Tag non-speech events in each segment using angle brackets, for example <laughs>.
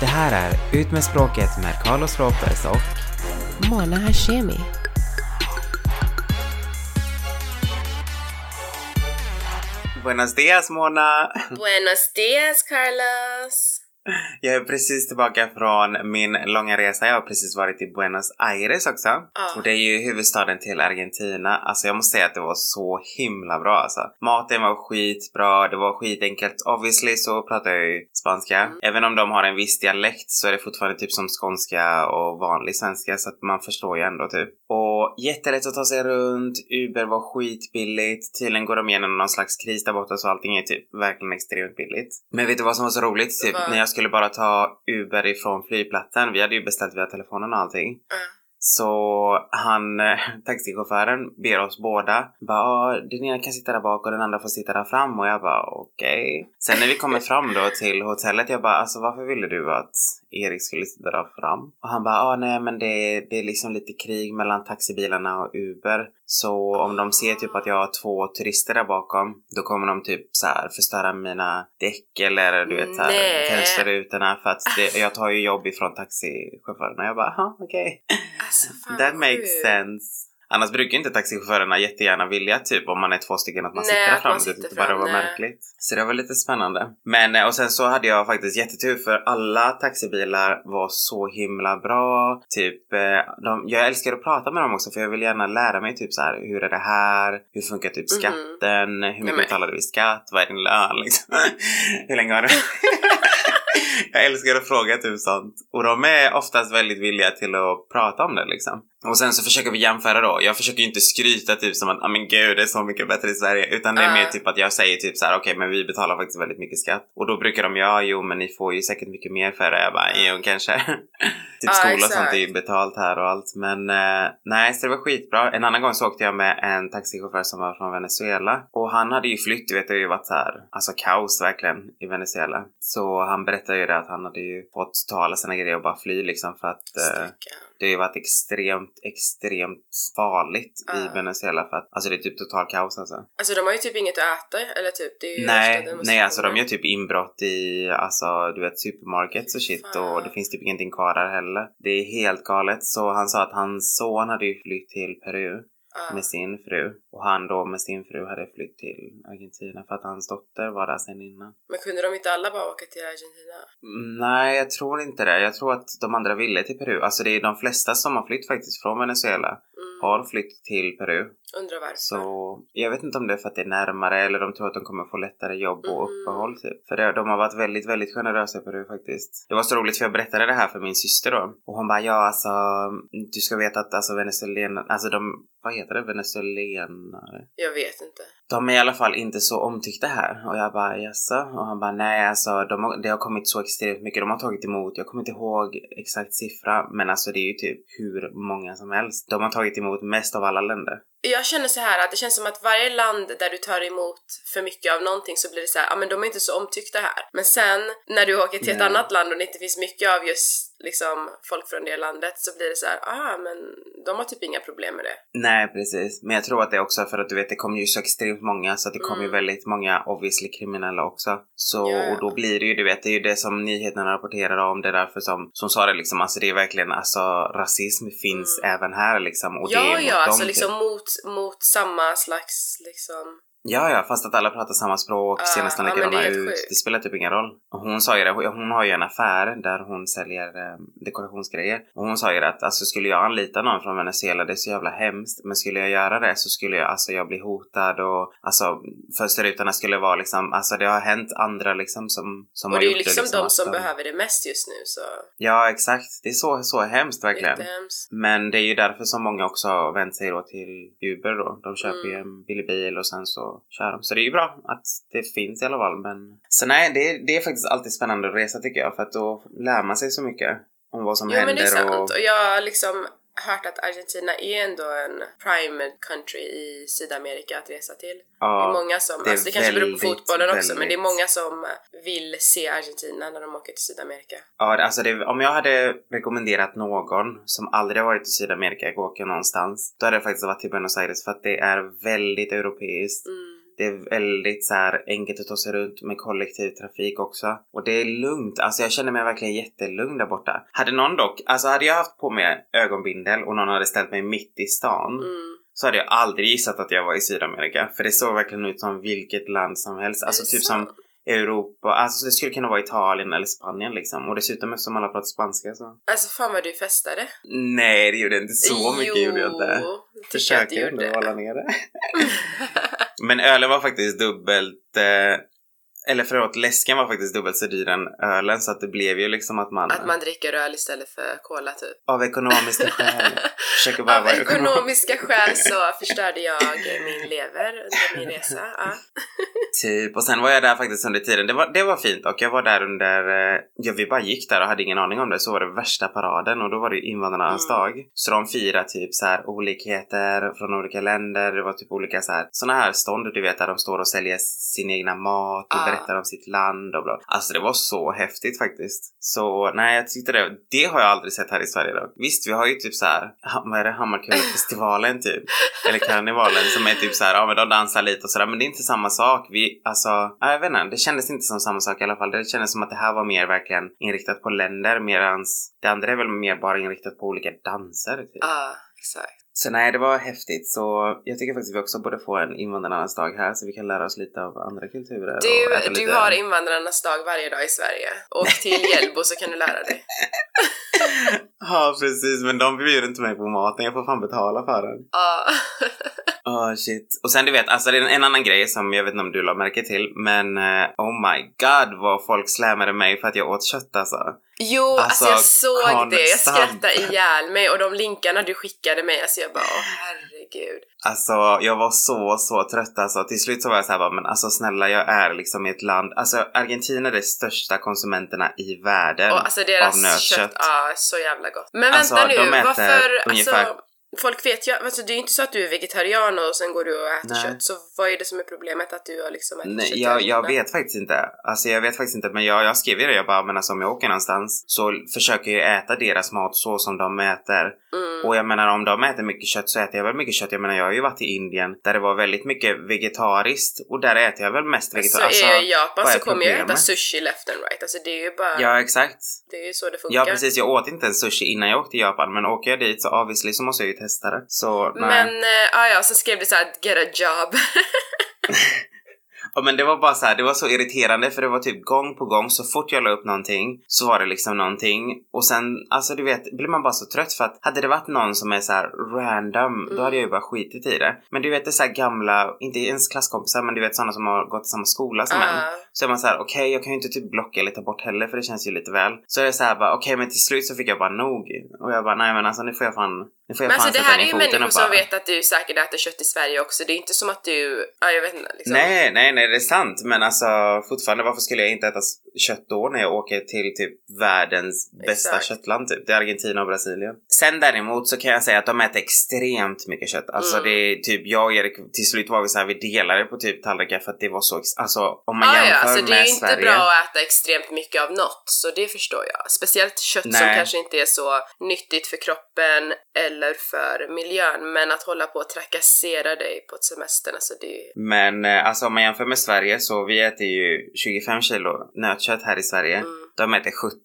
Det här är Ut med språket med Carlos Ropez och Mona Hashemi. Buenos dias Mona! Buenos dias Carlos! Jag är precis tillbaka från min långa resa. Jag har precis varit i Buenos Aires också. Ja. Och det är ju huvudstaden till Argentina. Alltså jag måste säga att det var så himla bra alltså. Maten var skitbra, det var skitenkelt. Obviously så pratar jag ju spanska. Mm. Även om de har en viss dialekt så är det fortfarande typ som skånska och vanlig svenska så att man förstår ju ändå typ. Och jättelätt att ta sig runt, Uber var skitbilligt. Tydligen går de igenom någon slags kris där borta så allting är typ verkligen extremt billigt. Men vet du vad som var så roligt? Typ när jag skulle bara ta Uber ifrån flygplatsen. Vi hade ju beställt via telefonen och allting. Ja. Så han, eh, taxichauffören, ber oss båda. Bara, "Ja, den ena kan sitta där bak och den andra får sitta där fram. Och jag bara, okej. Sen när vi kommer fram då till hotellet, jag bara, alltså varför ville du att Erik skulle sitta där fram? Och han bara, ah, nej men det, det är liksom lite krig mellan taxibilarna och Uber. Så om de ser typ att jag har två turister där bakom, då kommer de typ så här förstöra mina däck eller du vet så här Nej. fönsterrutorna för att det, jag tar ju jobb ifrån taxichaufförerna. Jag bara, okej. Alltså, fan That makes sense. Annars brukar inte taxichaufförerna jättegärna vilja typ om man är två stycken att man Nej, sitter där att man fram. Det sitter bara det fram, var nej. märkligt. Så det var lite spännande. Men eh, och sen så hade jag faktiskt jättetur för alla taxibilar var så himla bra. Typ, eh, de, jag älskar att prata med dem också för jag vill gärna lära mig typ så här hur är det här? Hur funkar typ Mhm. skatten? Hur mycket betalade vi i skatt? Vad är din lön liksom? <laughs> hur länge har du? <laughs> Jag älskar att fråga typ sånt. Och de är oftast väldigt villiga till att prata om det liksom. Och sen så försöker vi jämföra då. Jag försöker ju inte skryta typ som att ah, men gud det är så mycket bättre i Sverige. Utan det är Ja. mer typ att jag säger typ så här: okej men vi betalar faktiskt väldigt mycket skatt. Och då brukar de ja jo men ni får ju säkert mycket mer för det. Jag bara jo kanske. <laughs> typ Ja, skola och sånt är ju betalt här och allt. Men eh, nej så det var skitbra. En annan gång så åkte jag med en taxichaufför som var från Venezuela. Och han hade ju flytt, du vet det har ju varit så här, alltså kaos verkligen i Venezuela. Så han berättade ju det att han hade ju fått ta alla sina grejer och bara fly liksom för att eh, det har ju varit extremt, extremt farligt i Ja. Venezuela för att alltså det är typ total kaos alltså. Alltså de har ju typ inget att äta eller typ det är ju Nej, nej alltså de gör typ inbrott i alltså du vet supermarkets och shit Fan. och det finns typ ingenting kvar där heller. Det är helt galet så han sa att hans son hade ju flytt till Peru Ja. med sin fru och han då med sin fru hade flytt till Argentina för att hans dotter var där sen innan. Men kunde de inte alla bara åka till Argentina? Mm, Nej, jag tror inte det. Jag tror att de andra ville till Peru. Alltså det är de flesta som har flytt faktiskt från Venezuela Mm. har flytt till Peru. Undrar varför. Så jag vet inte om det är för att det är närmare eller de tror att de kommer få lättare jobb och Mm. uppehåll typ. För det, de har varit väldigt, väldigt generösa i Peru faktiskt. Det var så roligt för jag berättade det här för min syster då. Och hon bara ja alltså du ska veta att alltså venezuelan, alltså de, vad heter det, venezuelanare? Jag vet inte. De är i alla fall inte så omtyckta här. Och jag bara jaså? Och han bara nej alltså de har, det har kommit så extremt mycket. De har tagit emot, jag kommer inte ihåg exakt siffra men alltså det är ju typ hur många som helst. De har tagit emot mest av alla länder. Jag känner så här att det känns som att varje land där du tar emot för mycket av någonting så blir det så här, ja men de är inte så omtyckta här. Men sen när du åker till ett Nej. annat land och det inte finns mycket av just liksom folk från det landet så blir det så här, ah men de har typ inga problem med det. Nej precis, men jag tror att det är också för att du vet det kommer ju så extremt många så det kommer ju Mm. väldigt många obviously kriminella också. Så Ja, ja. och då blir det ju du vet det är ju det som nyheterna rapporterar om det är därför som som sa det liksom alltså det är verkligen alltså rasism finns Mm. även här liksom och det är ja mot ja, dem, alltså typ. liksom mot, mot samma slags liksom Ja, ja, fast att alla pratar samma språk, ser nästan likadana det ut. sjukt. Det spelar typ ingen roll. Och hon sa ju det, hon har ju en affär där hon säljer eh, dekorationsgrejer. Och hon sa ju det att alltså skulle jag anlita någon från Venezuela, det är så jävla hemskt. Men skulle jag göra det så skulle jag, alltså jag bli hotad och alltså fönsterrutorna skulle vara liksom, alltså det har hänt andra liksom som, som och har det är ju gjort liksom, de som behöver det mest just nu så Ja, exakt. Det är så, så hemskt verkligen. jättehemskt. Men det är ju därför som många också har vänt sig då till Uber då. De köper ju Mm. en billig bil och sen så kör de. Så det är ju bra att det finns i alla fall. Men... Så nej, det, är- det är faktiskt alltid spännande att resa tycker jag. För att då lär man sig så mycket om vad som Jo men händer. det är sant. och... Och jag liksom hört att Argentina är ändå en prime country i Sydamerika att resa till. det är Ja, många som, det alltså det kanske beror på väldigt, fotbollen också, men det är väldigt- många som vill se Argentina när de åker till Sydamerika. ja, alltså det, om jag hade rekommenderat någon som aldrig har varit i Sydamerika att åka någonstans. Då hade det faktiskt varit till Buenos Aires för att det är väldigt europeiskt. Mm. Det är väldigt så här enkelt att ta sig runt med kollektivtrafik också. Och det är lugnt. Alltså jag känner mig verkligen jättelugn där borta. Hade någon dock, alltså hade jag haft på mig ögonbindel och någon hade ställt mig mitt i stan Mm. så hade jag aldrig gissat att jag var i Sydamerika. För det såg verkligen ut som vilket land som helst. Alltså typ sant? som Europa. Alltså det skulle kunna vara Italien eller Spanien liksom. Och dessutom eftersom alla pratar spanska så. Alltså fan vad du festade. Nej, det gjorde jag inte. Så mycket jo, gjorde jag inte. Försöker ändå hålla ner det. <laughs> <laughs> Men ölen var faktiskt dubbelt... Eh, eller förlåt, läsken var faktiskt dubbelt så dyr än ölen. Så att det blev ju liksom att man... Att man dricker öl istället för cola typ. Av ekonomiska <laughs> skäl. Försöker bara Av vara ekonomiska skäl så förstörde jag min lever under min resa. Ja. <laughs> Typ, och sen var jag där faktiskt under tiden. Det var, det var fint och jag var där under, eh, ja vi bara gick där och hade ingen aning om det. Så var det värsta paraden och då var det ju invandrarnas Mm. dag. Så de firade typ så här olikheter från olika länder. Det var typ olika så här, såna här stånd du vet där de står och säljer sin egna mat och Ah berättar om sitt land och bla. Alltså det var så häftigt faktiskt. Så nej, jag tyckte det, det har jag aldrig sett här i Sverige då. Visst, vi har ju typ så här, vad är det, Hammarkullenfestivalen <laughs> typ. Eller karnevalen som är typ så här, ja men de dansar lite och sådär men det är inte samma sak. Vi, alltså, jag vet inte, det kändes inte som samma sak i alla fall. Det kändes som att det här var mer verkligen inriktat på länder medans det andra är väl mer bara inriktat på olika danser typ. Ja, exakt. Så nej, det var häftigt. Så jag tycker faktiskt vi också borde få en invandrarnas dag här så vi kan lära oss lite av andra kulturer. och Du, du lite- har invandrarnas dag varje dag i Sverige. Åk till <laughs> Hjällbo så kan du lära dig. Ja, precis. Men de bjuder inte mig på maten. Jag får fan betala för den. Ja. <laughs> Åh shit. Och sen du vet, alltså det är en, annan grej som jag vet inte om du la märke till, men eh, oh my god vad folk slammade mig för att jag åt kött alltså. Jo, alltså, Alltså, jag såg det. Jag konstant. skrattade ihjäl mig och de länkarna du skickade mig, alltså jag bara åh herregud. Alltså jag var så, så trött alltså. Till slut så var jag såhär bara, men alltså snälla jag är liksom i ett land, alltså Argentina är de största konsumenterna i världen Och alltså av deras nötkött. kött, ja så jävla gott. Men Alltså, vänta nu, varför, ungefär- alltså Folk vet ju, alltså det är ju inte så att du är vegetarian och sen går du och äter Nej. kött, så vad är det som är problemet att du har liksom ätit Nej, kött jag, jag vet faktiskt inte. Alltså jag vet faktiskt inte. Men jag, jag skrev ju det. Jag bara, men alltså om jag åker någonstans så försöker jag äta deras mat så som de äter. Mm. Och jag menar om de äter mycket kött så äter jag väl mycket kött. Jag menar jag har ju varit i Indien där det var väldigt mycket vegetariskt och där äter jag väl mest vegetariskt. är jag i Japan så kommer jag äta sushi left and right, alltså det är ju bara, Ja exakt. det är ju så det funkar. Ja precis, jag åt inte ens sushi innan jag åkte till Japan men åker jag dit så obviously så måste jag ju det. Så nej. Men, äh, ah, ja, sen skrev du såhär get a job. <laughs> Ja men det var bara så här, det var så irriterande för det var typ gång på gång så fort jag la upp någonting så var det liksom någonting och sen alltså du vet blir man bara så trött för att hade det varit någon som är så här random då hade jag ju bara skitit i det. Men du vet det är så här gamla, inte ens klasskompisar men du vet sådana som har gått i samma skola som en. Så är man så här okej jag kan ju inte typ blocka eller ta bort heller för det känns ju lite väl. Så är det så här bara okej men till slut så fick jag bara nog och jag bara nej men alltså nu får jag fan, nu får jag Men fan alltså det här är ju människor som vet att du säkert äter kött i Sverige också. Det är inte som att du, ja jag vet inte liksom. Nej, nej, nej, det är sant. Men alltså fortfarande, varför skulle jag inte äta kött då när jag åker till typ världens bästa Exakt. köttland typ? Det är Argentina och Brasilien. Sen däremot så kan jag säga att de äter extremt mycket kött. Alltså Mm. det är typ, jag och Erik, till slut var vi så här, vi delade på typ tallrikar för att det var så, alltså om man Ah, jämför ja, alltså det är ju inte Sverige. bra att äta extremt mycket av något, så det förstår jag. Speciellt kött som Nej. kanske inte är så nyttigt för kroppen eller för miljön, men att hålla på och trakassera dig på ett semestern, alltså det är Men eh, alltså om man jämför med Sverige så vi äter ju 25 kilo nötkött här i Sverige. mm, De äter 70.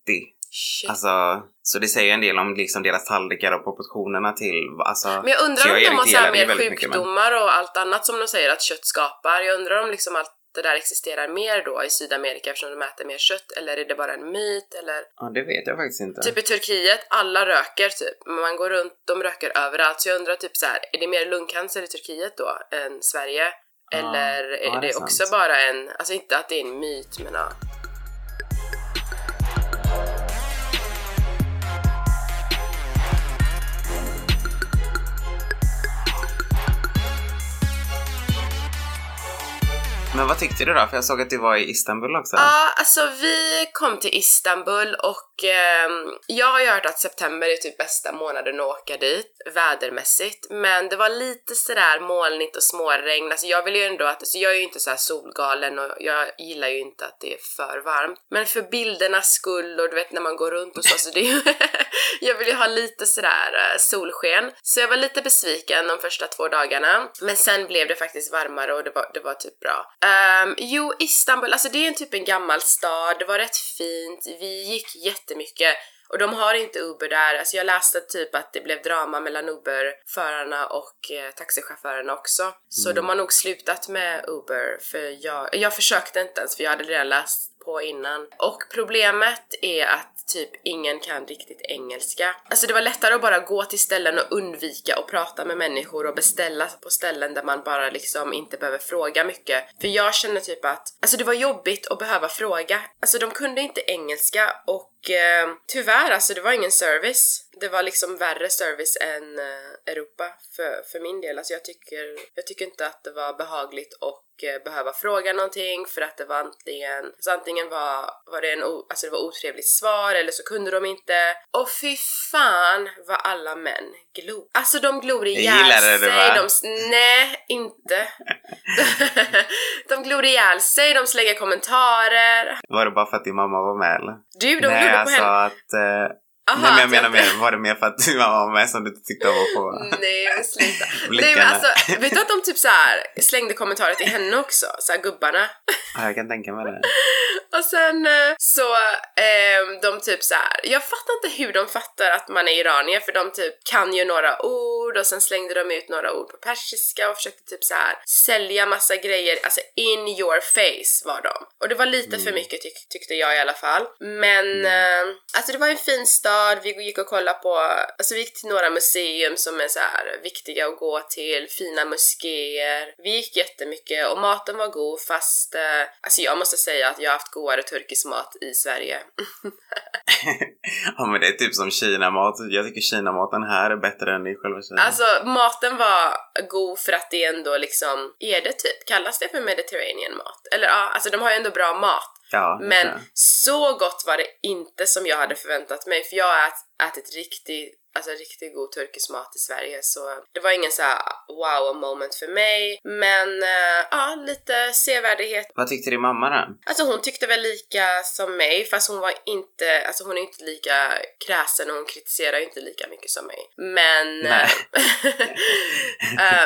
shit. Alltså, så det säger en del om liksom deras tallrikar och proportionerna till, alltså. men jag undrar om de har så här delar ju mer väldigt mycket, men- sjukdomar och allt annat som de säger att kött skapar. Jag undrar om liksom allt det där existerar mer då i Sydamerika eftersom de äter mer kött, eller är det bara en myt, eller? Ja, det vet jag faktiskt inte. Typ i Turkiet, alla röker typ. Man går runt, de röker överallt. Så jag undrar typ så här, är det mer lungcancer i Turkiet då än Sverige? Ja, Eller är ja, det det, är sant. också bara en, alltså inte att det är en myt men ja. Men vad tyckte du då? För jag såg att du var i Istanbul också. Ja, alltså vi kom till Istanbul och och eh, jag har ju hört att september är typ bästa månaden att åka dit, vädermässigt. Men det var lite sådär molnigt och småregn. Alltså jag vill ju ändå att, alltså jag är ju inte så här solgalen och jag gillar ju inte att det är för varmt. Men för bildernas skull och du vet när man går runt och så, så det är ju <laughs> jag vill ju ha lite sådär eh, solsken. Så jag var lite besviken de första två dagarna. Men sen blev det faktiskt varmare och det var, det var typ bra. Um, jo, Istanbul, alltså det är en typ en gammal stad, det var rätt fint, vi gick jätte jättemycket och de har inte Uber där, alltså jag läste typ att det blev drama mellan Uber-förarna och eh, taxichaufförerna också. Så Mm. de har nog slutat med Uber för jag, jag försökte inte ens för jag hade redan läst på innan. Och problemet är att typ ingen kan riktigt engelska. Alltså det var lättare att bara gå till ställen och undvika och prata med människor och beställa på ställen där man bara liksom inte behöver fråga mycket. För jag känner typ att, alltså det var jobbigt att behöva fråga. Alltså de kunde inte engelska och eh, tyvärr alltså det var ingen service. Det var liksom värre service än eh, Europa för, för min del. Alltså jag tycker, jag tycker inte att det var behagligt och eh, behöva fråga någonting för att det var antingen, alltså antingen var, var det en o, alltså det var otrevligt svar eller så kunde de inte. Och fy fan vad alla män glor. Alltså de glor ihjäl det, sig. va? De, nej, inte. <laughs> de glor ihjäl sig, de slänger kommentarer. Var det bara för att din mamma var med eller? Du, de Nej, glor på alltså henne. att... Eh, Aha, nej men jag menar mer, var det mer för att mamma var med som du tyckte om att få? Nej sluta. <laughs> Nej men alltså, vet du att de typ så här slängde kommentarer till henne också? Så här gubbarna. Ja, jag kan tänka mig det. <laughs> Och sen eh, så, ehm, de typ så här. jag fattar inte hur de fattar att man är iranier för de typ kan ju några ord och sen slängde de ut några ord på persiska och försökte typ så här sälja massa grejer, alltså in your face var de. Och det var lite för mycket tyck- tyckte jag i alla fall. Men eh, alltså det var en fin stad, vi gick och kollade på, alltså vi gick till några museum som är så här viktiga att gå till, fina moskéer. Vi gick jättemycket och maten var god fast, eh, alltså jag måste säga att jag har haft godare turkisk mat i Sverige. <laughs> ja men det är typ som Kina-mat. Jag tycker Kina-maten här är bättre än i själva. Alltså maten var god för att det ändå liksom, är det typ, kallas det för Mediterranean mat? Eller ja, alltså de har ju ändå bra mat. ja, Men så gott var det inte som jag hade förväntat mig för jag har ät- ätit riktigt, alltså riktigt god turkisk mat i Sverige så det var ingen så wow moment för mig men eh, ja, lite sevärdighet. Vad tyckte din mamma då? Alltså hon tyckte väl lika som mig fast hon var inte, alltså hon är inte lika kräsen och hon kritiserar inte lika mycket som mig. Men. Eh,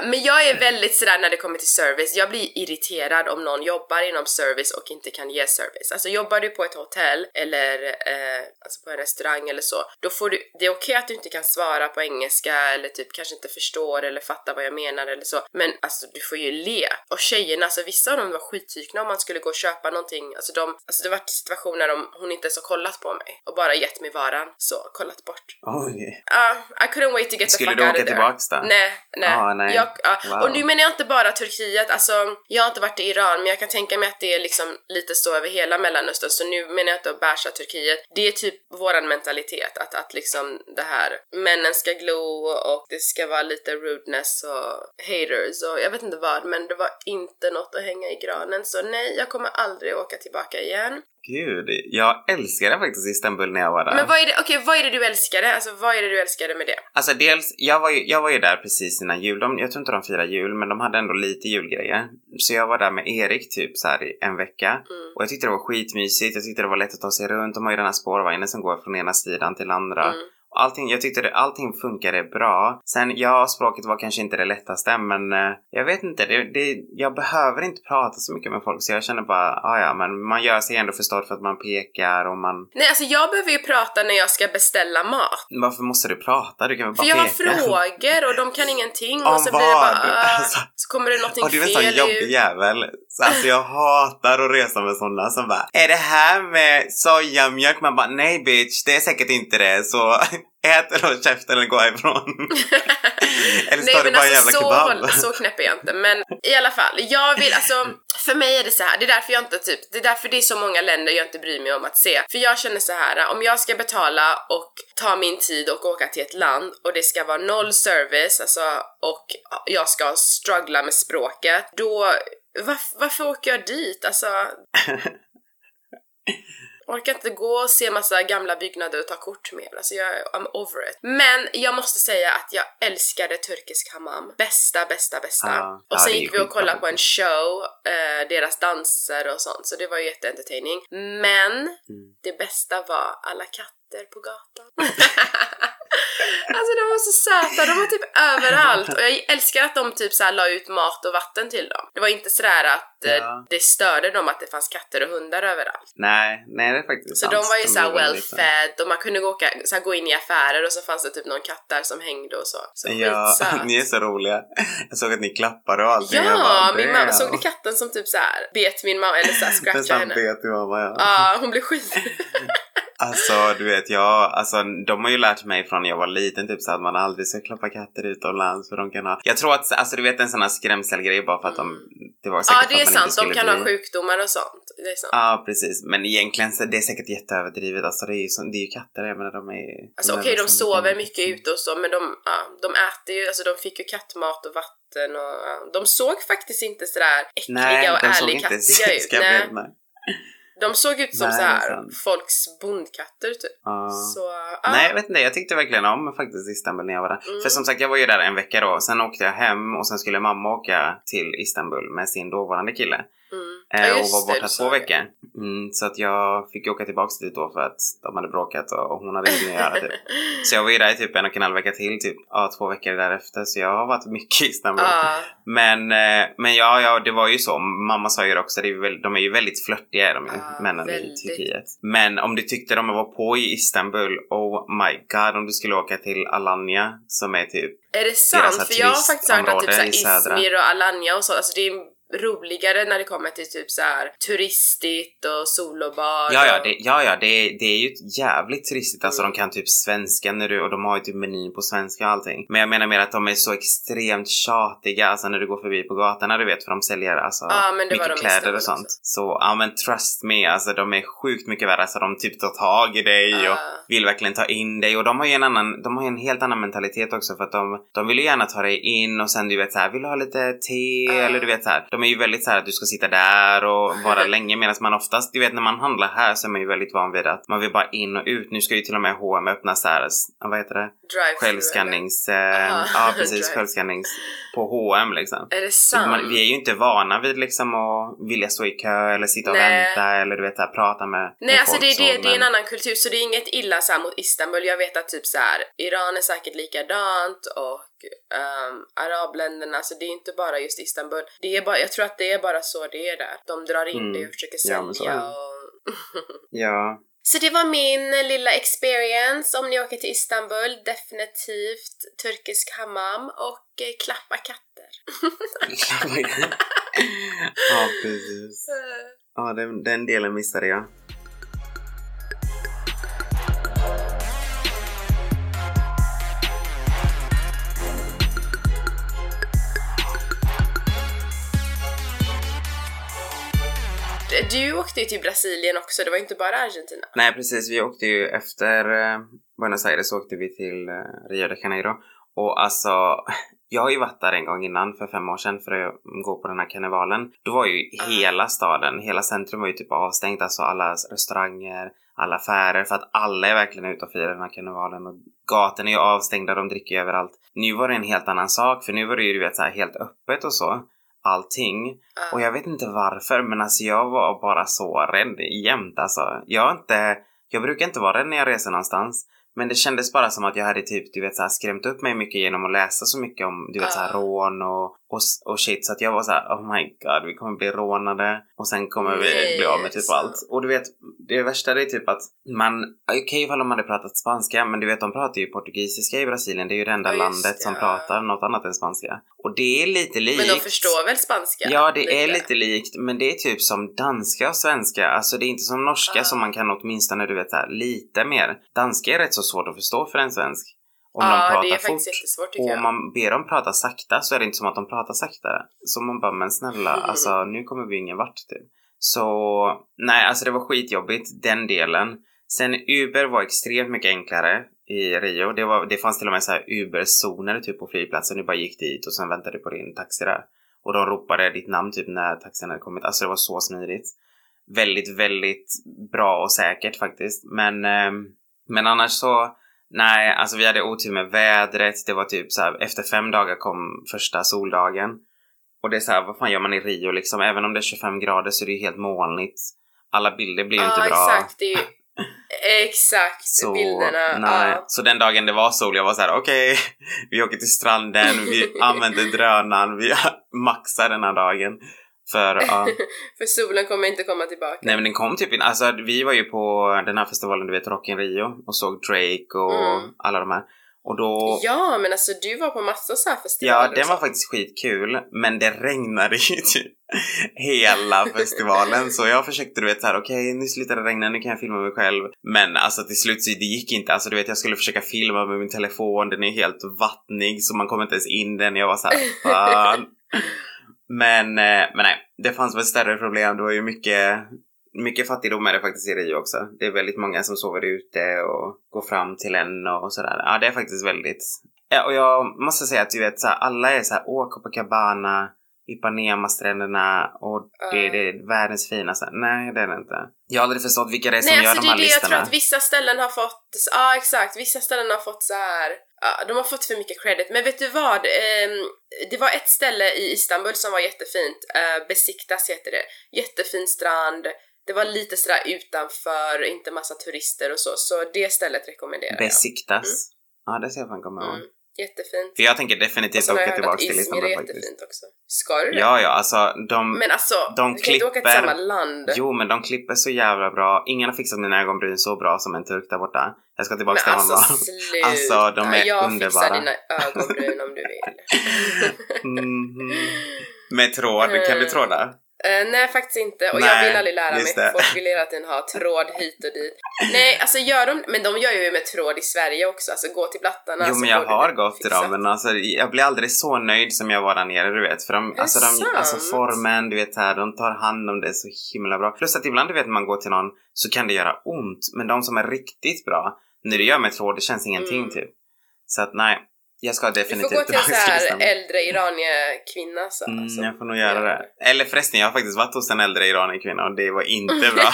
<laughs> men jag är väldigt sådär när det kommer till service, jag blir irriterad om någon jobbar inom service och inte kan ge service. Alltså jobbar du på ett hotell eller alltså på en restaurang eller så, då får du, det är okej att du inte kan svara på engelska eller typ kanske inte förstår eller fattar vad jag menar eller så, men alltså du får ju le. Och tjejerna, alltså vissa av dem var skittykna om man skulle gå och köpa någonting, alltså de, alltså det var situationer där de, hon inte ens har kollat på mig och bara gett mig varan, så kollat bort. Oj. Ja, I couldn't wait to get the Skulle fuck du out åka of there. tillbaks då? Nej, nej. Ah, nej. Jag, ja. Wow. Och nu menar jag inte bara Turkiet, alltså jag har inte varit i Iran men jag kan tänka mig att det är liksom lite så över hela Mellanöstern så nu menar jag inte att basha Turkiet. Det är typ våran mentalitet att, att liksom det här männen ska glo och det ska vara lite rudeness och haters och jag vet inte vad men det var inte något att hänga i granen så nej, jag kommer aldrig åka tillbaka igen. Gud, jag älskade faktiskt Istanbul när jag var där. Men vad är det, okej vad är det du älskade? Alltså vad är det du älskade med det? Alltså dels, jag var, ju, jag var ju där precis innan jul. De, jag tror inte de firar jul, men de hade ändå lite julgrejer. Så jag var där med Erik typ så här i en vecka. Mm. Och jag tyckte det var skitmysigt. Jag tyckte det var lätt att ta sig runt. De har ju den här spårvagnen som går från ena sidan till andra. Mm. Allting, jag tyckte det, allting funkade bra. Sen, ja, språket var kanske inte det lättaste, men eh, jag vet inte. Det, det, jag behöver inte prata så mycket med folk, så jag känner bara, ah, ja, men man gör sig ändå förstådd för att man pekar och man... Nej alltså jag behöver ju prata när jag ska beställa mat. Varför måste du prata? Du kan väl bara För jag har peka? <laughs> frågor och de kan ingenting Om och så blir det bara vad? "Ah", Alltså, så kommer det någonting Och du är en sån fel jobbig jävel. Så Alltså jag hatar att resa med sådana som bara Är det här med sojamjölk? Man bara nej bitch, det är säkert inte det. Så ät eller håll käften eller gå härifrån. <laughs> eller Nej står det bara alltså jävla så, kebab? så knäpp är jag inte. Men i alla fall, jag vill alltså, för mig är det så här. det är därför jag inte typ, det är därför det är så många länder jag inte bryr mig om att se. För jag känner så här, om jag ska betala och ta min tid och åka till ett land och det ska vara noll service, alltså, och jag ska struggla med språket, då varf- varför åker jag dit? Alltså, <laughs> Orkar inte gå och se massa gamla byggnader och ta kort mer. Alltså jag, I'm over it. Men jag måste säga att jag älskade turkisk hammam. Bästa, bästa, bästa. Ja. och sen gick vi och kollade på en show, eh, deras danser och sånt. Så det var ju jätteentertaining. Men Mm. det bästa var alla katter på gatan. <laughs> <laughs> alltså de var så söta, de var typ överallt. Och jag älskar att de typ så här la ut mat och vatten till dem. Det var inte sådär att eh, Ja. det störde dem att det fanns katter och hundar överallt. Nej, nej det är faktiskt Så sant. de var ju såhär är well fed och man kunde gå, så här, gå in i affärer och så fanns det typ någon katt där som hängde och så. Så Ja, ni är så roliga. Jag såg att ni klappade och allting. Ja, bara, min mamma såg du katten som typ så här bet min mamma eller så här <laughs> scratchade henne? bet i mamma ja. Ja, hon blev skit. <laughs> Alltså du vet jag, alltså de har ju lärt mig från när jag var liten typ så att man aldrig ska klappa katter utomlands för de kan ha. Jag tror att, alltså du vet en sån här skrämselgrej bara för att de, det var säkert Ja, det är sant. De kan ha bli- sjukdomar och sånt. Det är sant. Ja precis, men egentligen så det är säkert jätteöverdrivet. Alltså det är ju, så, det är ju katter jag menar de är Alltså okej, de som- sover mycket ute och så, men de, ja, de äter ju, alltså de fick ju kattmat och vatten och ja, de såg faktiskt inte sådär äckliga Nej, och de såg inte ut. ska jag Nej, berätta. De såg ut som Nej, så här folks bondkatter typ. Ja. Så, ja. Nej jag vet inte, jag tyckte verkligen om faktiskt Istanbul när jag var där. Mm. För som sagt jag var ju där en vecka då, sen åkte jag hem och sen skulle mamma åka till Istanbul med sin dåvarande kille. Mm. Eh, Ja, och var borta två veckor. Mm, så att jag fick åka tillbaks dit då för att de hade bråkat och, hon hade ingenting att göra typ. <laughs> Så jag var ju där i typ en och en halv vecka till, typ ja, två veckor därefter. Så jag har varit mycket i Istanbul. Ja, Men, eh, men ja, ja, det var ju så. Mamma sa ju det också, det är väl, de är ju väldigt flörtiga de ju, Ja, männen i väldigt. Turkiet. Men om du tyckte de var på i Istanbul, oh my god, om du skulle åka till Alanya som är typ är det sant? För jag har faktiskt hört att typ i. Izmir och Alanya och så, alltså det är roligare när det kommer till typ så här turistigt och sol och bad. Ja, ja, och- det, ja, ja det, det är ju jävligt turistigt. Alltså Mm. de kan typ svenska när du, och de har ju typ menyn på svenska och allting. Men jag menar mer att de är så extremt tjatiga alltså när du går förbi på gatorna du vet för de säljer alltså Ja, mycket kläder och sånt. också. Så ja men trust me, alltså de är sjukt mycket värre. Alltså de typ tar tag i dig och Ja. vill verkligen ta in dig och de har ju en annan, de har ju en helt annan mentalitet också för att de, de vill ju gärna ta dig in och sen du vet så här, vill du ha lite te Ja. eller du vet så här. De är ju väldigt så här att du ska sitta där och vara <laughs> länge medan man oftast, du vet när man handlar här så är man ju väldigt van vid att man vill bara in och ut. Nu ska ju till och med H&M öppna så här, vad heter det? Självskannings, eh, ja <laughs> precis, självskannings på H&M liksom. Är det sant? man, vi är ju inte vana vid liksom att vilja stå i kö eller sitta och Nej. vänta eller du vet här, prata med Nej med alltså folk det, så, det, det är en men- annan kultur så det är inget illa så mot Istanbul. Jag vet att typ så här, Iran är säkert likadant och um, arabländerna, så det är inte bara just Istanbul. Det är bara, jag tror att det är bara så det är där. De drar in Mm. det och försöker Ja, sälja det. och... <laughs> Ja, Så det var min lilla experience om ni åker till Istanbul. Definitivt turkisk hammam och eh, klappa katter. <laughs> ja precis. <laughs> Ja, den, den delen missade jag. Du åkte ju till Brasilien också, det var inte bara Argentina. Nej precis, vi åkte ju efter eh, Buenos Aires åkte vi till eh, Rio de Janeiro. Och alltså, <laughs> jag har ju varit där en gång innan för fem år sedan för att gå på den här karnevalen. Då var ju Ah. hela staden, hela centrum var ju typ avstängt. Alltså alla restauranger, alla affärer för att alla är verkligen ute och firar den här karnevalen. Och gatorna är ju avstängda, de dricker ju överallt. Nu var det en helt annan sak för nu var det ju du vet så här helt öppet och så. Allting. Ja. Och jag vet inte varför, men alltså jag var bara så rädd jämt alltså. Jag inte, jag brukar inte vara rädd när jag reser någonstans. Men det kändes bara som att jag hade typ, du vet så här, skrämt upp mig mycket genom att läsa så mycket om, du vet så här, rån och, och, och shit. Så att jag var så här, oh my god, vi kommer bli rånade och sen kommer vi Nej, bli av med typ så. allt. Och du vet, det värsta det är typ att man, okej ifall de hade pratat spanska, men du vet de pratar ju portugisiska i Brasilien. Det är ju det enda Ja, landet det, som pratar något annat än spanska. Och det är lite likt. Men de förstår väl spanska? Ja, det är lite likt, men det är typ som danska och svenska. Alltså det är inte som norska Ah. som man kan åtminstone, du vet, här, lite mer. Danska är rätt så svårt att förstå för en svensk. Om de Ja, pratar det är fort. jättesvårt tycker Och om man ber dem prata sakta så är det inte som att de pratar saktare. Så man bara, men snälla, Mm. <laughs> alltså nu kommer vi ingen vart typ. Så, nej, alltså det var skitjobbigt, den delen. Sen Uber var extremt mycket enklare i Rio. Det, var, det fanns till och med så här Uber-zoner typ på flygplatsen. Du bara gick dit och sen väntade du på din taxi där. Och de ropade ditt namn typ när taxin hade kommit. Alltså det var så smidigt. väldigt, väldigt bra och säkert faktiskt. Men, eh, men annars så, nej, alltså vi hade otur med vädret. Det var typ så här, efter fem dagar kom första soldagen. Och det är så här, vad fan gör man i Rio liksom? Även om det är 25 grader så är det ju helt molnigt. Alla bilder blir ju Ja, inte bra. exakt. Det är ju, <laughs> exakt, Så, bilderna. nej. Ja. så den dagen det var sol, jag var så här: okej, <laughs> vi åker till stranden, vi <laughs> använder drönaren, vi maxar den här dagen. För ja, <laughs> För solen kommer inte komma tillbaka. nej men den kom typ in, alltså vi var ju på den här festivalen, du vet Rock in Rio och såg Drake och Mm. alla de här. Och då, Ja, men alltså du var på massor så här festivaler ja den var faktiskt skitkul, men det regnade ju typ hela festivalen. Så jag försökte du vet såhär, okej nu slutar det regna, nu kan jag filma mig själv. Men alltså till slut så det gick inte. Alltså du vet jag skulle försöka filma med min telefon, den är helt vattnig så man kommer inte ens in den. Jag var såhär, fan. <laughs> Men, eh, men nej, det fanns väl större problem. Det var ju mycket, mycket fattigdom är det faktiskt i Rio också. Det är väldigt många som sover ute och går fram till en och sådär. Ja, det är faktiskt väldigt... Ja, och jag måste säga att du vet, så här, alla är så här, åh Copacabana, Ipanema-stränderna och det, Ja. det är världens finaste. Nej, det är det inte. Jag har aldrig förstått vilka det är som Nej, gör alltså de det är här det jag listorna. tror att vissa ställen har fått, ja exakt, vissa ställen har fått så här. Ja, de har fått för mycket credit. Men vet du vad? Ehm, det var ett ställe i Istanbul som var jättefint. Uh, Besiktas heter det. Jättefin strand. Det var lite sådär utanför, inte massa turister och så. Så det stället rekommenderar jag. Besiktas. Ja, det ser jag fan komma ihåg. Mm, jättefint. Jag tänker definitivt åka jag tillbaka till Istanbul faktiskt. jättefint också. Ska du det? Ja, ja, alltså de... Men alltså, de du kan inte åka till klipper- samma land. Jo, men de klipper så jävla bra. Ingen har fixat mina ögonbryn så bra som en turk där borta. Jag ska tillbaka Men till alltså honom. sluta! Alltså, de är jag underbara. fixar dina ögonbryn om du vill. <laughs> Mhm. Med tråd, kan du Eh, tråda? Eh, nej faktiskt inte och Nej, jag vill aldrig lära mig. det. Folk vill hela tiden ha tråd hit och dit. Nej alltså gör de, men de gör ju med tråd i Sverige också, alltså gå till blattarna Jo men jag har gått till dem men alltså jag blir aldrig så nöjd som jag var där nere du vet. För de, alltså, de, alltså formen, du vet här, de tar hand om det så himla bra. Plus att ibland du vet man går till någon så kan det göra ont. Men de som är riktigt bra, när du gör med tråd det känns ingenting Mm. typ. Så att nej, jag ska Du får definitivt gå till en <laughs> här äldre iranier-kvinna så. Mm, alltså. jag får nog göra det. Eller förresten, jag har faktiskt varit hos en äldre iranier-kvinna och det var inte bra. <laughs>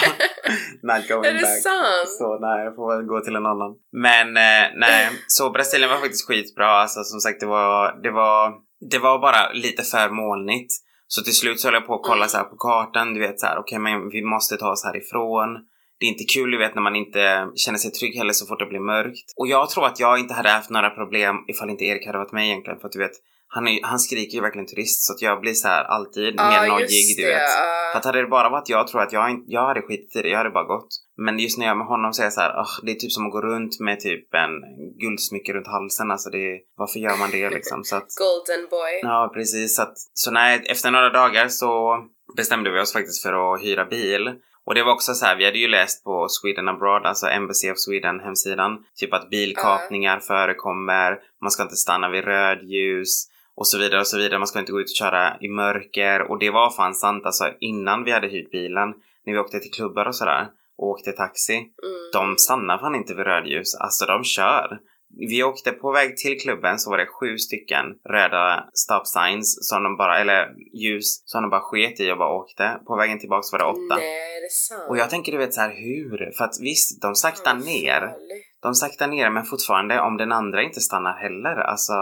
<laughs> Not going Är det back. sant? Så nej, jag får väl gå till en annan. Men eh, nej, så Brasilien var faktiskt skitbra. Alltså som sagt, det var, det var, det var bara lite för molnigt. Så till slut så höll jag på att kolla Mm. så här på kartan, du vet så här, okej men vi måste ta oss härifrån. Det är inte kul du vet när man inte känner sig trygg heller så fort det blir mörkt. Och jag tror att jag inte hade haft några problem ifall inte Erik hade varit med egentligen. För att du vet, han, är, han skriker ju verkligen turist så att jag blir så här alltid Ja, mer nojig du vet. För att hade det bara varit jag tror att jag, jag hade skitit i det, jag hade bara gått. Men just när jag är med honom så är jag så här, "Ugh, det är typ som att gå runt med typ en guldsmycke runt halsen. Alltså det, varför gör man det liksom? Så att, Golden boy. ja precis. Så, att, så nej, efter några dagar så bestämde vi oss faktiskt för att hyra bil. Och det var också så här, vi hade ju läst på Sweden Abroad, alltså Embassy of Sweden hemsidan, typ att bilkapningar förekommer, man ska inte stanna vid rödljus och så vidare och så vidare. Man ska inte gå ut och köra i mörker och det var fan sant alltså innan vi hade hyrt bilen, när vi åkte till klubbar och sådär och åkte taxi. Mm. De stannar fan inte vid rödljus, alltså de kör. Vi åkte på väg till klubben så var det sju stycken röda stop signs som de bara, eller ljus som de bara sket i och bara åkte. På vägen tillbaks var det åtta. Nej, är det sant? Och jag tänker du vet så här hur? För att visst, de saktar Vad ner. farligt. De saktar ner men fortfarande om den andra inte stannar heller, alltså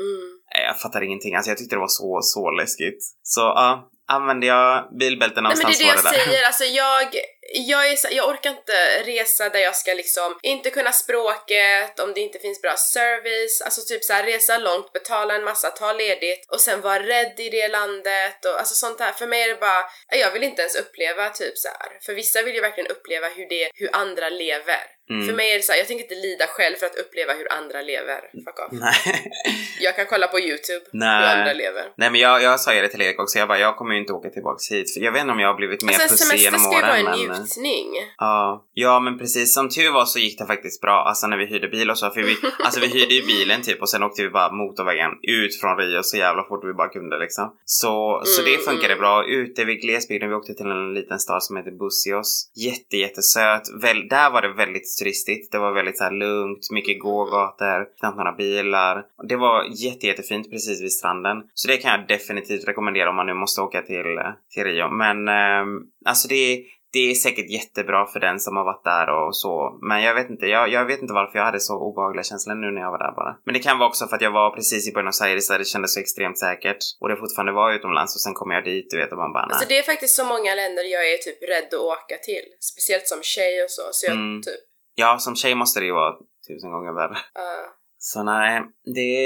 Mm. jag fattar ingenting. Alltså jag tyckte det var så, så läskigt. Så ja, använde jag bilbältena Nej men det någonstans är det jag där. säger, alltså jag, jag, är, så- jag orkar inte resa där jag ska liksom inte kunna språket, om det inte finns bra service, alltså typ så här resa långt, betala en massa, ta ledigt och sen vara rädd i det landet och alltså sånt här. För mig är det bara, jag vill inte ens uppleva typ så här. För vissa vill ju verkligen uppleva hur det, hur andra lever. Mm. För mig är det så här, jag tänker inte lida själv för att uppleva hur andra lever. Fuck off. Nej. Jag kan kolla på youtube Nej. hur andra lever. Nej men jag, jag sa ju det till Erik också, jag bara jag kommer ju inte åka tillbaks hit. För jag vet inte om jag har blivit mer Alltså pussig semester genom ska ju vara åren en njutning. Ja, ja men precis som tur var så gick det faktiskt bra, alltså när vi hyrde bil och så. För vi, <laughs> alltså vi hyrde ju bilen typ och sen åkte vi bara motorvägen ut från Rio så jävla fort vi bara kunde liksom. Så, så det Mm, funkade mm. bra. Ute vid glesbygden, vi åkte till en liten stad som heter Busios. Jätte, jättesöt. Väl, där var det väldigt turistigt. Det var väldigt så här lugnt, mycket gågator, knappt några bilar. Det var jätte, jättefint precis vid stranden. Så det kan jag definitivt rekommendera om man nu måste åka till, till Rio. Men ehm, alltså det är det är säkert jättebra för den som har varit där och så. Men jag vet inte, jag, jag vet inte varför jag hade så obehagliga känslor nu när jag var där bara. Men det kan vara också för att jag var precis i Buenos Aires där det kändes så extremt säkert. Och det fortfarande var utomlands och sen kom jag dit, du vet, och man bara nej. Alltså det är faktiskt så många länder jag är typ rädd att åka till. Speciellt som tjej och så. Så jag Mm. typ... Ja, som tjej måste det ju vara tusen gånger värre. Uh, Så nej, det,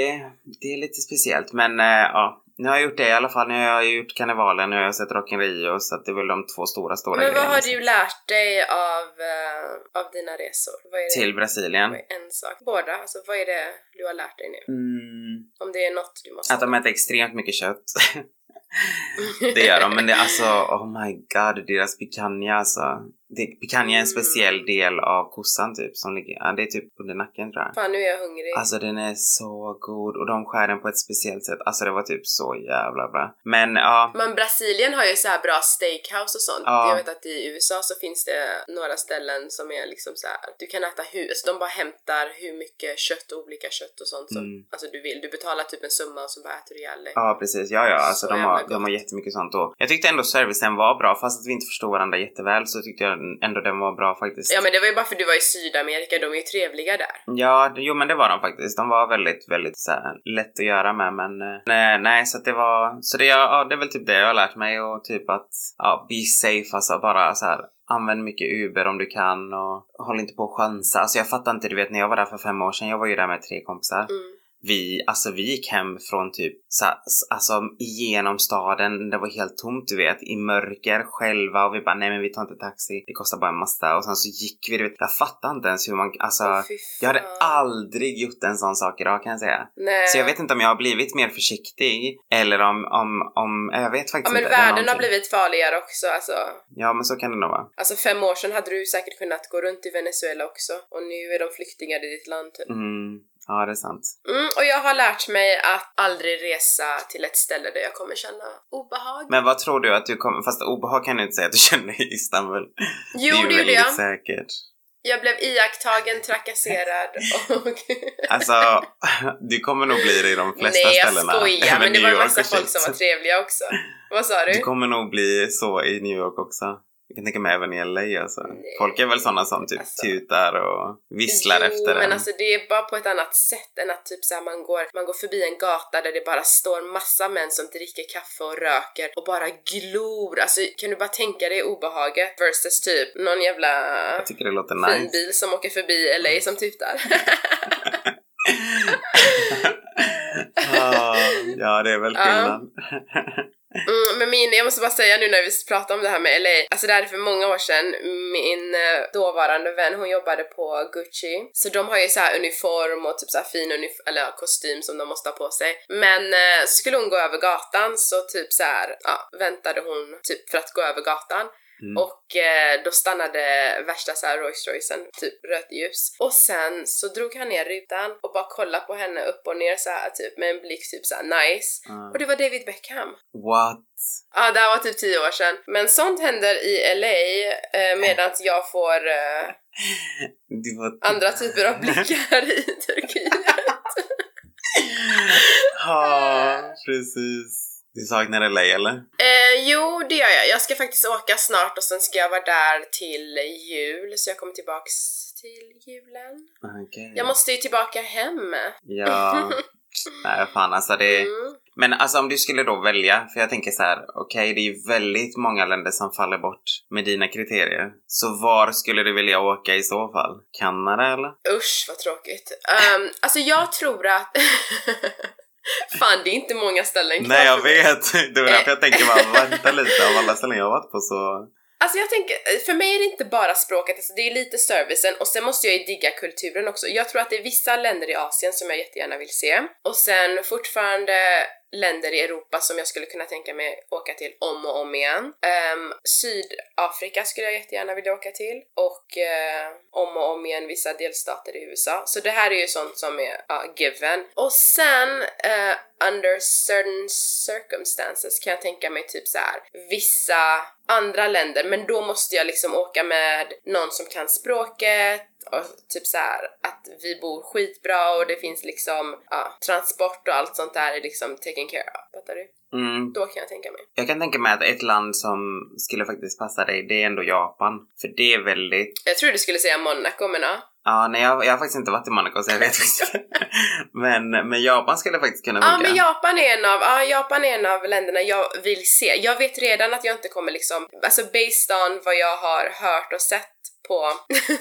det är lite speciellt. Men eh, ja, nu har jag gjort det i alla fall. Nu har jag gjort karnevalen, nu har jag sett Rock in Rio. Så att det är väl de två stora, stora men vad grejerna. har du lärt dig av, eh, av dina resor? Vad är det? Till Brasilien. En sak? Båda? Alltså vad är det du har lärt dig nu? Mm, Om det är något du måste... att de äter extremt mycket kött. <laughs> det gör de, men det är alltså, oh my god, deras picanha alltså. Det, picanha är en speciell del av kossan typ, som ligger, ja, det är typ under nacken tror jag. Fan nu är jag hungrig. Alltså den är så god och de skär den på ett speciellt sätt. Alltså det var typ så jävla bra. Men ja, Men Brasilien har ju så här bra steakhouse och sånt. Ja. Jag vet att i USA så finns det några ställen som är liksom så här. du kan äta hur, alltså de bara hämtar hur mycket kött och olika kött och sånt som Mm. alltså du vill. Du betalar typ en summa och så bara äter du ihjäl dig. Ja precis, ja ja, alltså Så de har, gott. de har jättemycket sånt och jag tyckte ändå servicen var bra fast att vi inte förstod varandra jätteväl så tyckte jag ändå den var bra faktiskt. Ja men det var ju bara för du var i Sydamerika, de är ju trevliga där. Ja, jo men det var de faktiskt. De var väldigt, väldigt så här, lätt att göra med men eh, nej, nej så att det var, så det, ja, det är väl typ det jag har lärt mig och typ att ja, be safe alltså bara så här Använd mycket Uber om du kan och håll inte på att chansa. Alltså jag fattar inte, du vet när jag var där för fem år sedan, jag var ju där med tre kompisar. Mm. Vi, alltså vi gick hem från typ så, alltså igenom staden, det var helt tomt du vet, i mörker själva och vi bara nej men vi tar inte taxi, det kostar bara en massa och sen så gick vi, du vet, jag fattar inte ens hur man, alltså fy jag hade aldrig gjort en sån sak idag kan jag säga. Nej. Så jag vet inte om jag har blivit mer försiktig eller om, om, om jag vet Ja faktiskt men inte. Är världen har blivit farligare också alltså. Ja men så kan det nog vara. Alltså fem år sedan hade du säkert kunnat gå runt i Venezuela också och nu är de flyktingar i ditt land typ. Mm, ja det är sant. Mm, och jag har lärt mig att aldrig resa till ett ställe där jag kommer känna obehag. Men vad tror du att du kommer, fast obehag kan du inte säga att du <laughs> kände i Istanbul. jo, det det gjorde jag. säkert. Jag blev iakttagen, trakasserad och... <laughs> Alltså, du kommer nog bli det i de flesta Nej jag ställena. skojar, men det New var en massa folk som var trevliga också. Vad sa du? Du kommer nog bli så i New York också. Jag kan tänka mig även i LA alltså. Nej. Folk är väl sådana som typ Alltså. tutar och visslar jo, efter men en. alltså det är bara på ett annat sätt än att typ så här, man, går, man går förbi en gata där det bara står massa män som dricker kaffe och röker och bara glor. Alltså kan du bara tänka dig obehaget versus typ någon jävla Jag tycker det låter fin nice. bil som åker förbi LA som tutar. Ah, <laughs> ja, det är väl skillnad. Mm, men min, jag måste bara säga nu när vi pratar om det här med LA, alltså det här är för många år sedan, min eh, dåvarande vän hon jobbade på Gucci, så de har ju så här uniform och typ så här fin unif- eller kostym som de måste ha på sig. Men eh, så skulle hon gå över gatan så typ så här, ja, väntade hon typ för att gå över gatan. Mm. och eh, då stannade värsta så här Rolls Roycen, typ rött ljus. Och sen så drog han ner rutan och bara kollade på henne upp och ner så här typ med en blick typ så här nice. Ah. Och det var David Beckham. What? Ja, det här var typ 10 år sedan. Men sånt händer i LA eh, medan jag får eh, var... andra typer av blickar i <laughs> Turkiet. Ja, precis. Du saknar LA eller? Eh, jo, det gör jag. Jag ska faktiskt åka snart och sen ska jag vara där till jul, så jag kommer tillbaks till julen. Okej. Jag måste ju tillbaka hem. Ja. <laughs> Nej, fan alltså det... Mm. Men alltså om du skulle då välja, för jag tänker så här, okej det är ju väldigt många länder som faller bort med dina kriterier. Så var skulle du vilja åka i så fall? Kanada eller? Usch vad tråkigt. Um, alltså jag tror att... <laughs> Fan, det är inte många ställen kvar Nej jag vet! Det var därför jag tänker bara, vänta lite, av alla ställen jag har varit på så... Alltså jag tänker, för mig är det inte bara språket, alltså det är lite servicen. Och sen måste jag ju digga kulturen också. Jag tror att det är vissa länder i Asien som jag jättegärna vill se. Och sen fortfarande länder i Europa som jag skulle kunna tänka mig åka till om och om igen. Um, Sydafrika skulle jag jättegärna vilja åka till och uh, om och om igen vissa delstater i USA. Så det här är ju sånt som är uh, given. Och sen uh, under certain circumstances kan jag tänka mig typ så här vissa andra länder men då måste jag liksom åka med någon som kan språket och typ så här att vi bor skitbra och det finns liksom ja, transport och allt sånt där är liksom taken care of. Fattar du? Mm. Då kan jag tänka mig. Jag kan tänka mig att ett land som skulle faktiskt passa dig, det är ändå Japan. För det är väldigt... Jag tror du skulle säga Monaco men ja. Ja, nej jag, jag har faktiskt inte varit i Monaco så jag vet inte. <laughs> men, men Japan skulle faktiskt kunna Ja funka. men Japan är en av, ja, Japan är en av länderna jag vill se. Jag vet redan att jag inte kommer liksom, alltså based on vad jag har hört och sett på,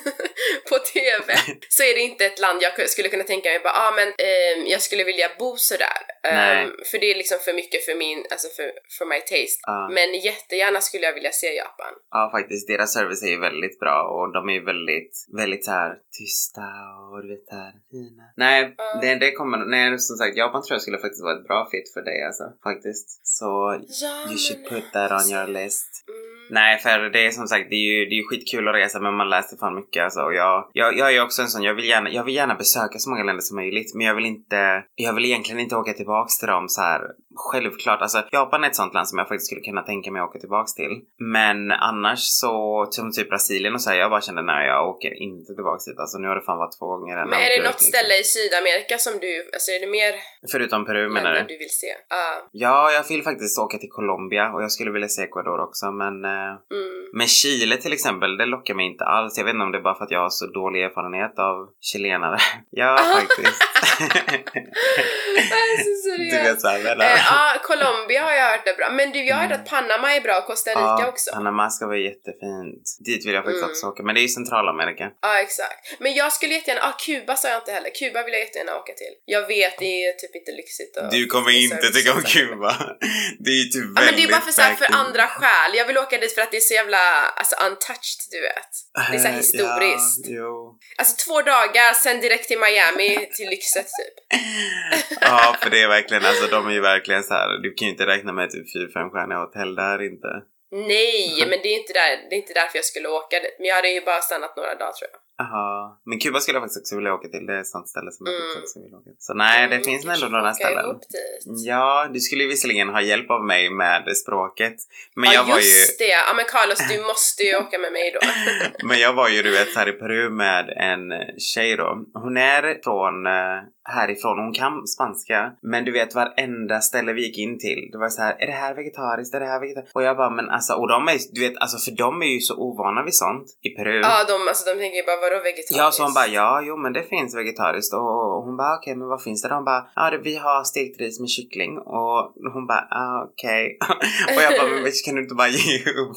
<laughs> på TV så är det inte ett land jag skulle kunna tänka mig bara, ah, men ehm, jag skulle vilja bo sådär. Um, för det är liksom för mycket för min, alltså för, för my taste. Ja. Men jättegärna skulle jag vilja se Japan. Ja, faktiskt. Deras service är ju väldigt bra och de är ju väldigt, väldigt så här tysta och du vet här fina. Nej, Ja. det, det kommer Nej, som sagt, Japan tror jag skulle faktiskt vara ett bra fit för dig alltså. Faktiskt. Så Ja, you should put that on your list. Mm. Nej, för det är som sagt, det är ju, det är ju skitkul att resa men man läser fan mycket alltså. Och jag, jag, jag är också en sån, jag vill, gärna, jag vill gärna besöka så många länder som möjligt men jag vill inte, jag vill egentligen inte åka tillbaks till dem så här självklart. Alltså Japan är ett sånt land som jag faktiskt skulle kunna tänka mig att åka tillbaks till. Men annars så, som typ Brasilien och så här, jag bara kände nej jag åker inte tillbaks dit. Alltså nu har det fan varit två gånger redan. Men är det något liksom. ställe i Sydamerika som du, alltså är det mer Förutom Peru menar du? du vill se? Ja. Ja, jag vill faktiskt åka till Colombia och jag skulle vilja se Ecuador också men eh, Mm. Men Chile till exempel, det lockar mig inte alls. Jag vet inte om det är bara för att jag har så dålig erfarenhet av chilenare. <laughs> ja, faktiskt. <laughs> Alltså, du seriöst. vet såhär, Eh, Ja, Colombia har jag hört är bra. Men du, jag har hört att Panama är bra och Costa Rica Mm. ja, också. Panama ska vara jättefint. Dit vill jag faktiskt Mm. också åka. Men det är ju Centralamerika. Ja, exakt. Men jag skulle jättegärna, ja Kuba sa jag inte heller. Kuba vill jag jättegärna åka till. Jag vet, det är typ inte lyxigt och Du kommer inte tycka om så. Kuba. <laughs> Det är ju typ Ja men det är bara väldigt för, så här, för andra skäl. Jag vill åka dit för att det är så jävla, alltså untouched du vet. Det är så Eh, historiskt. Ja, jo. Alltså två dagar, sen direkt till Miami, till lyxet typ. <laughs> ja, för det är verkligen, alltså de är ju verkligen så här. du kan ju inte räkna med typ 4-5 stjärniga hotell där inte. Nej, men det är, inte där, det är inte därför jag skulle åka dit. Men jag hade ju bara stannat några dagar tror jag. Aha. Men Kuba skulle jag faktiskt också vilja åka till. Det är ett sånt ställe som jag Mm. också vill åka till. Så nej, det Mm, finns ändå några ställen. Ja, du skulle ju visserligen ha hjälp av mig med språket. Men ja jag var ju... just det! Ja men Carlos du måste ju åka med mig då. <laughs> Men jag var ju du vet här i Peru med en tjej då. Hon är från eh, härifrån, hon kan spanska. Men du vet varenda ställe vi gick in till, det var så här, är det här vegetariskt? Är det här vegetariskt? Och jag bara, men alltså, och de är du vet, alltså för de är ju så ovana vid sånt i Peru. ja de, alltså, de tänker ju bara vadå vegetariskt? Ja, så hon bara ja, jo men det finns vegetariskt och hon bara okej men vad finns det då? Hon bara ja det, vi har stekt ris med kyckling och hon bara ah, okej. <laughs> och jag bara men bitch, kan du inte bara ge upp?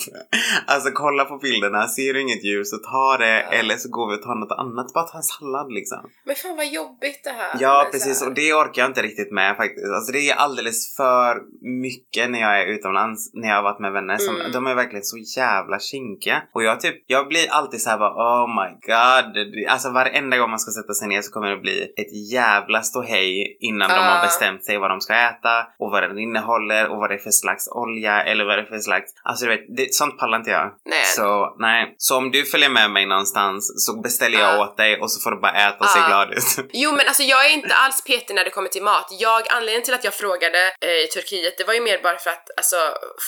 alltså kolla på bilderna, ser du inget djur så ta det Ja. eller så går vi och tar något annat, bara ta en sallad liksom. Men fan vad jobbigt det här. Ja precis och det orkar jag inte riktigt med faktiskt. Alltså det är alldeles för mycket när jag är utomlands, när jag har varit med vänner som, Mm. de är verkligen så jävla kinkiga. Och jag typ, jag blir alltid så här bara oh my god. Alltså varenda gång man ska sätta sig ner så kommer det bli ett jävla ståhej innan de Ja. har bestämt sig vad de ska äta och vad den innehåller och vad det är för slags olja eller vad det är för slags, alltså du vet, det, sånt pallar inte jag. Nej. Så nej, så om du följer med mig någonstans så beställer jag Ja. åt dig och så får du bara äta och se Ja. glad ut. Jo men alltså jag är inte alls petig när det kommer till mat. Jag, anledningen till att jag frågade eh, i Turkiet, det var ju mer bara för att alltså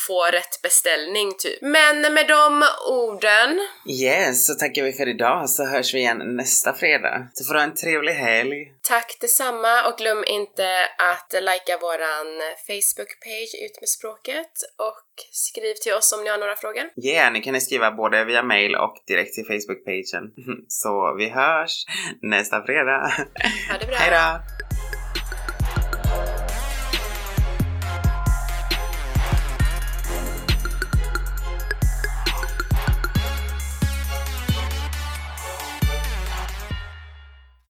få rätt beställning typ. Men med de orden, Yes, så tackar vi för idag så hörs vi igen nästa fredag. Så får du ha en trevlig helg tack detsamma och glöm inte att likea våran Facebook-page Ut med språket och skriv till oss om ni har några frågor. Yeah, ni kan ni skriva både via mail och direkt till Facebook-pagen. <laughs> Så vi hörs nästa fredag. Ha det bra! Hej då!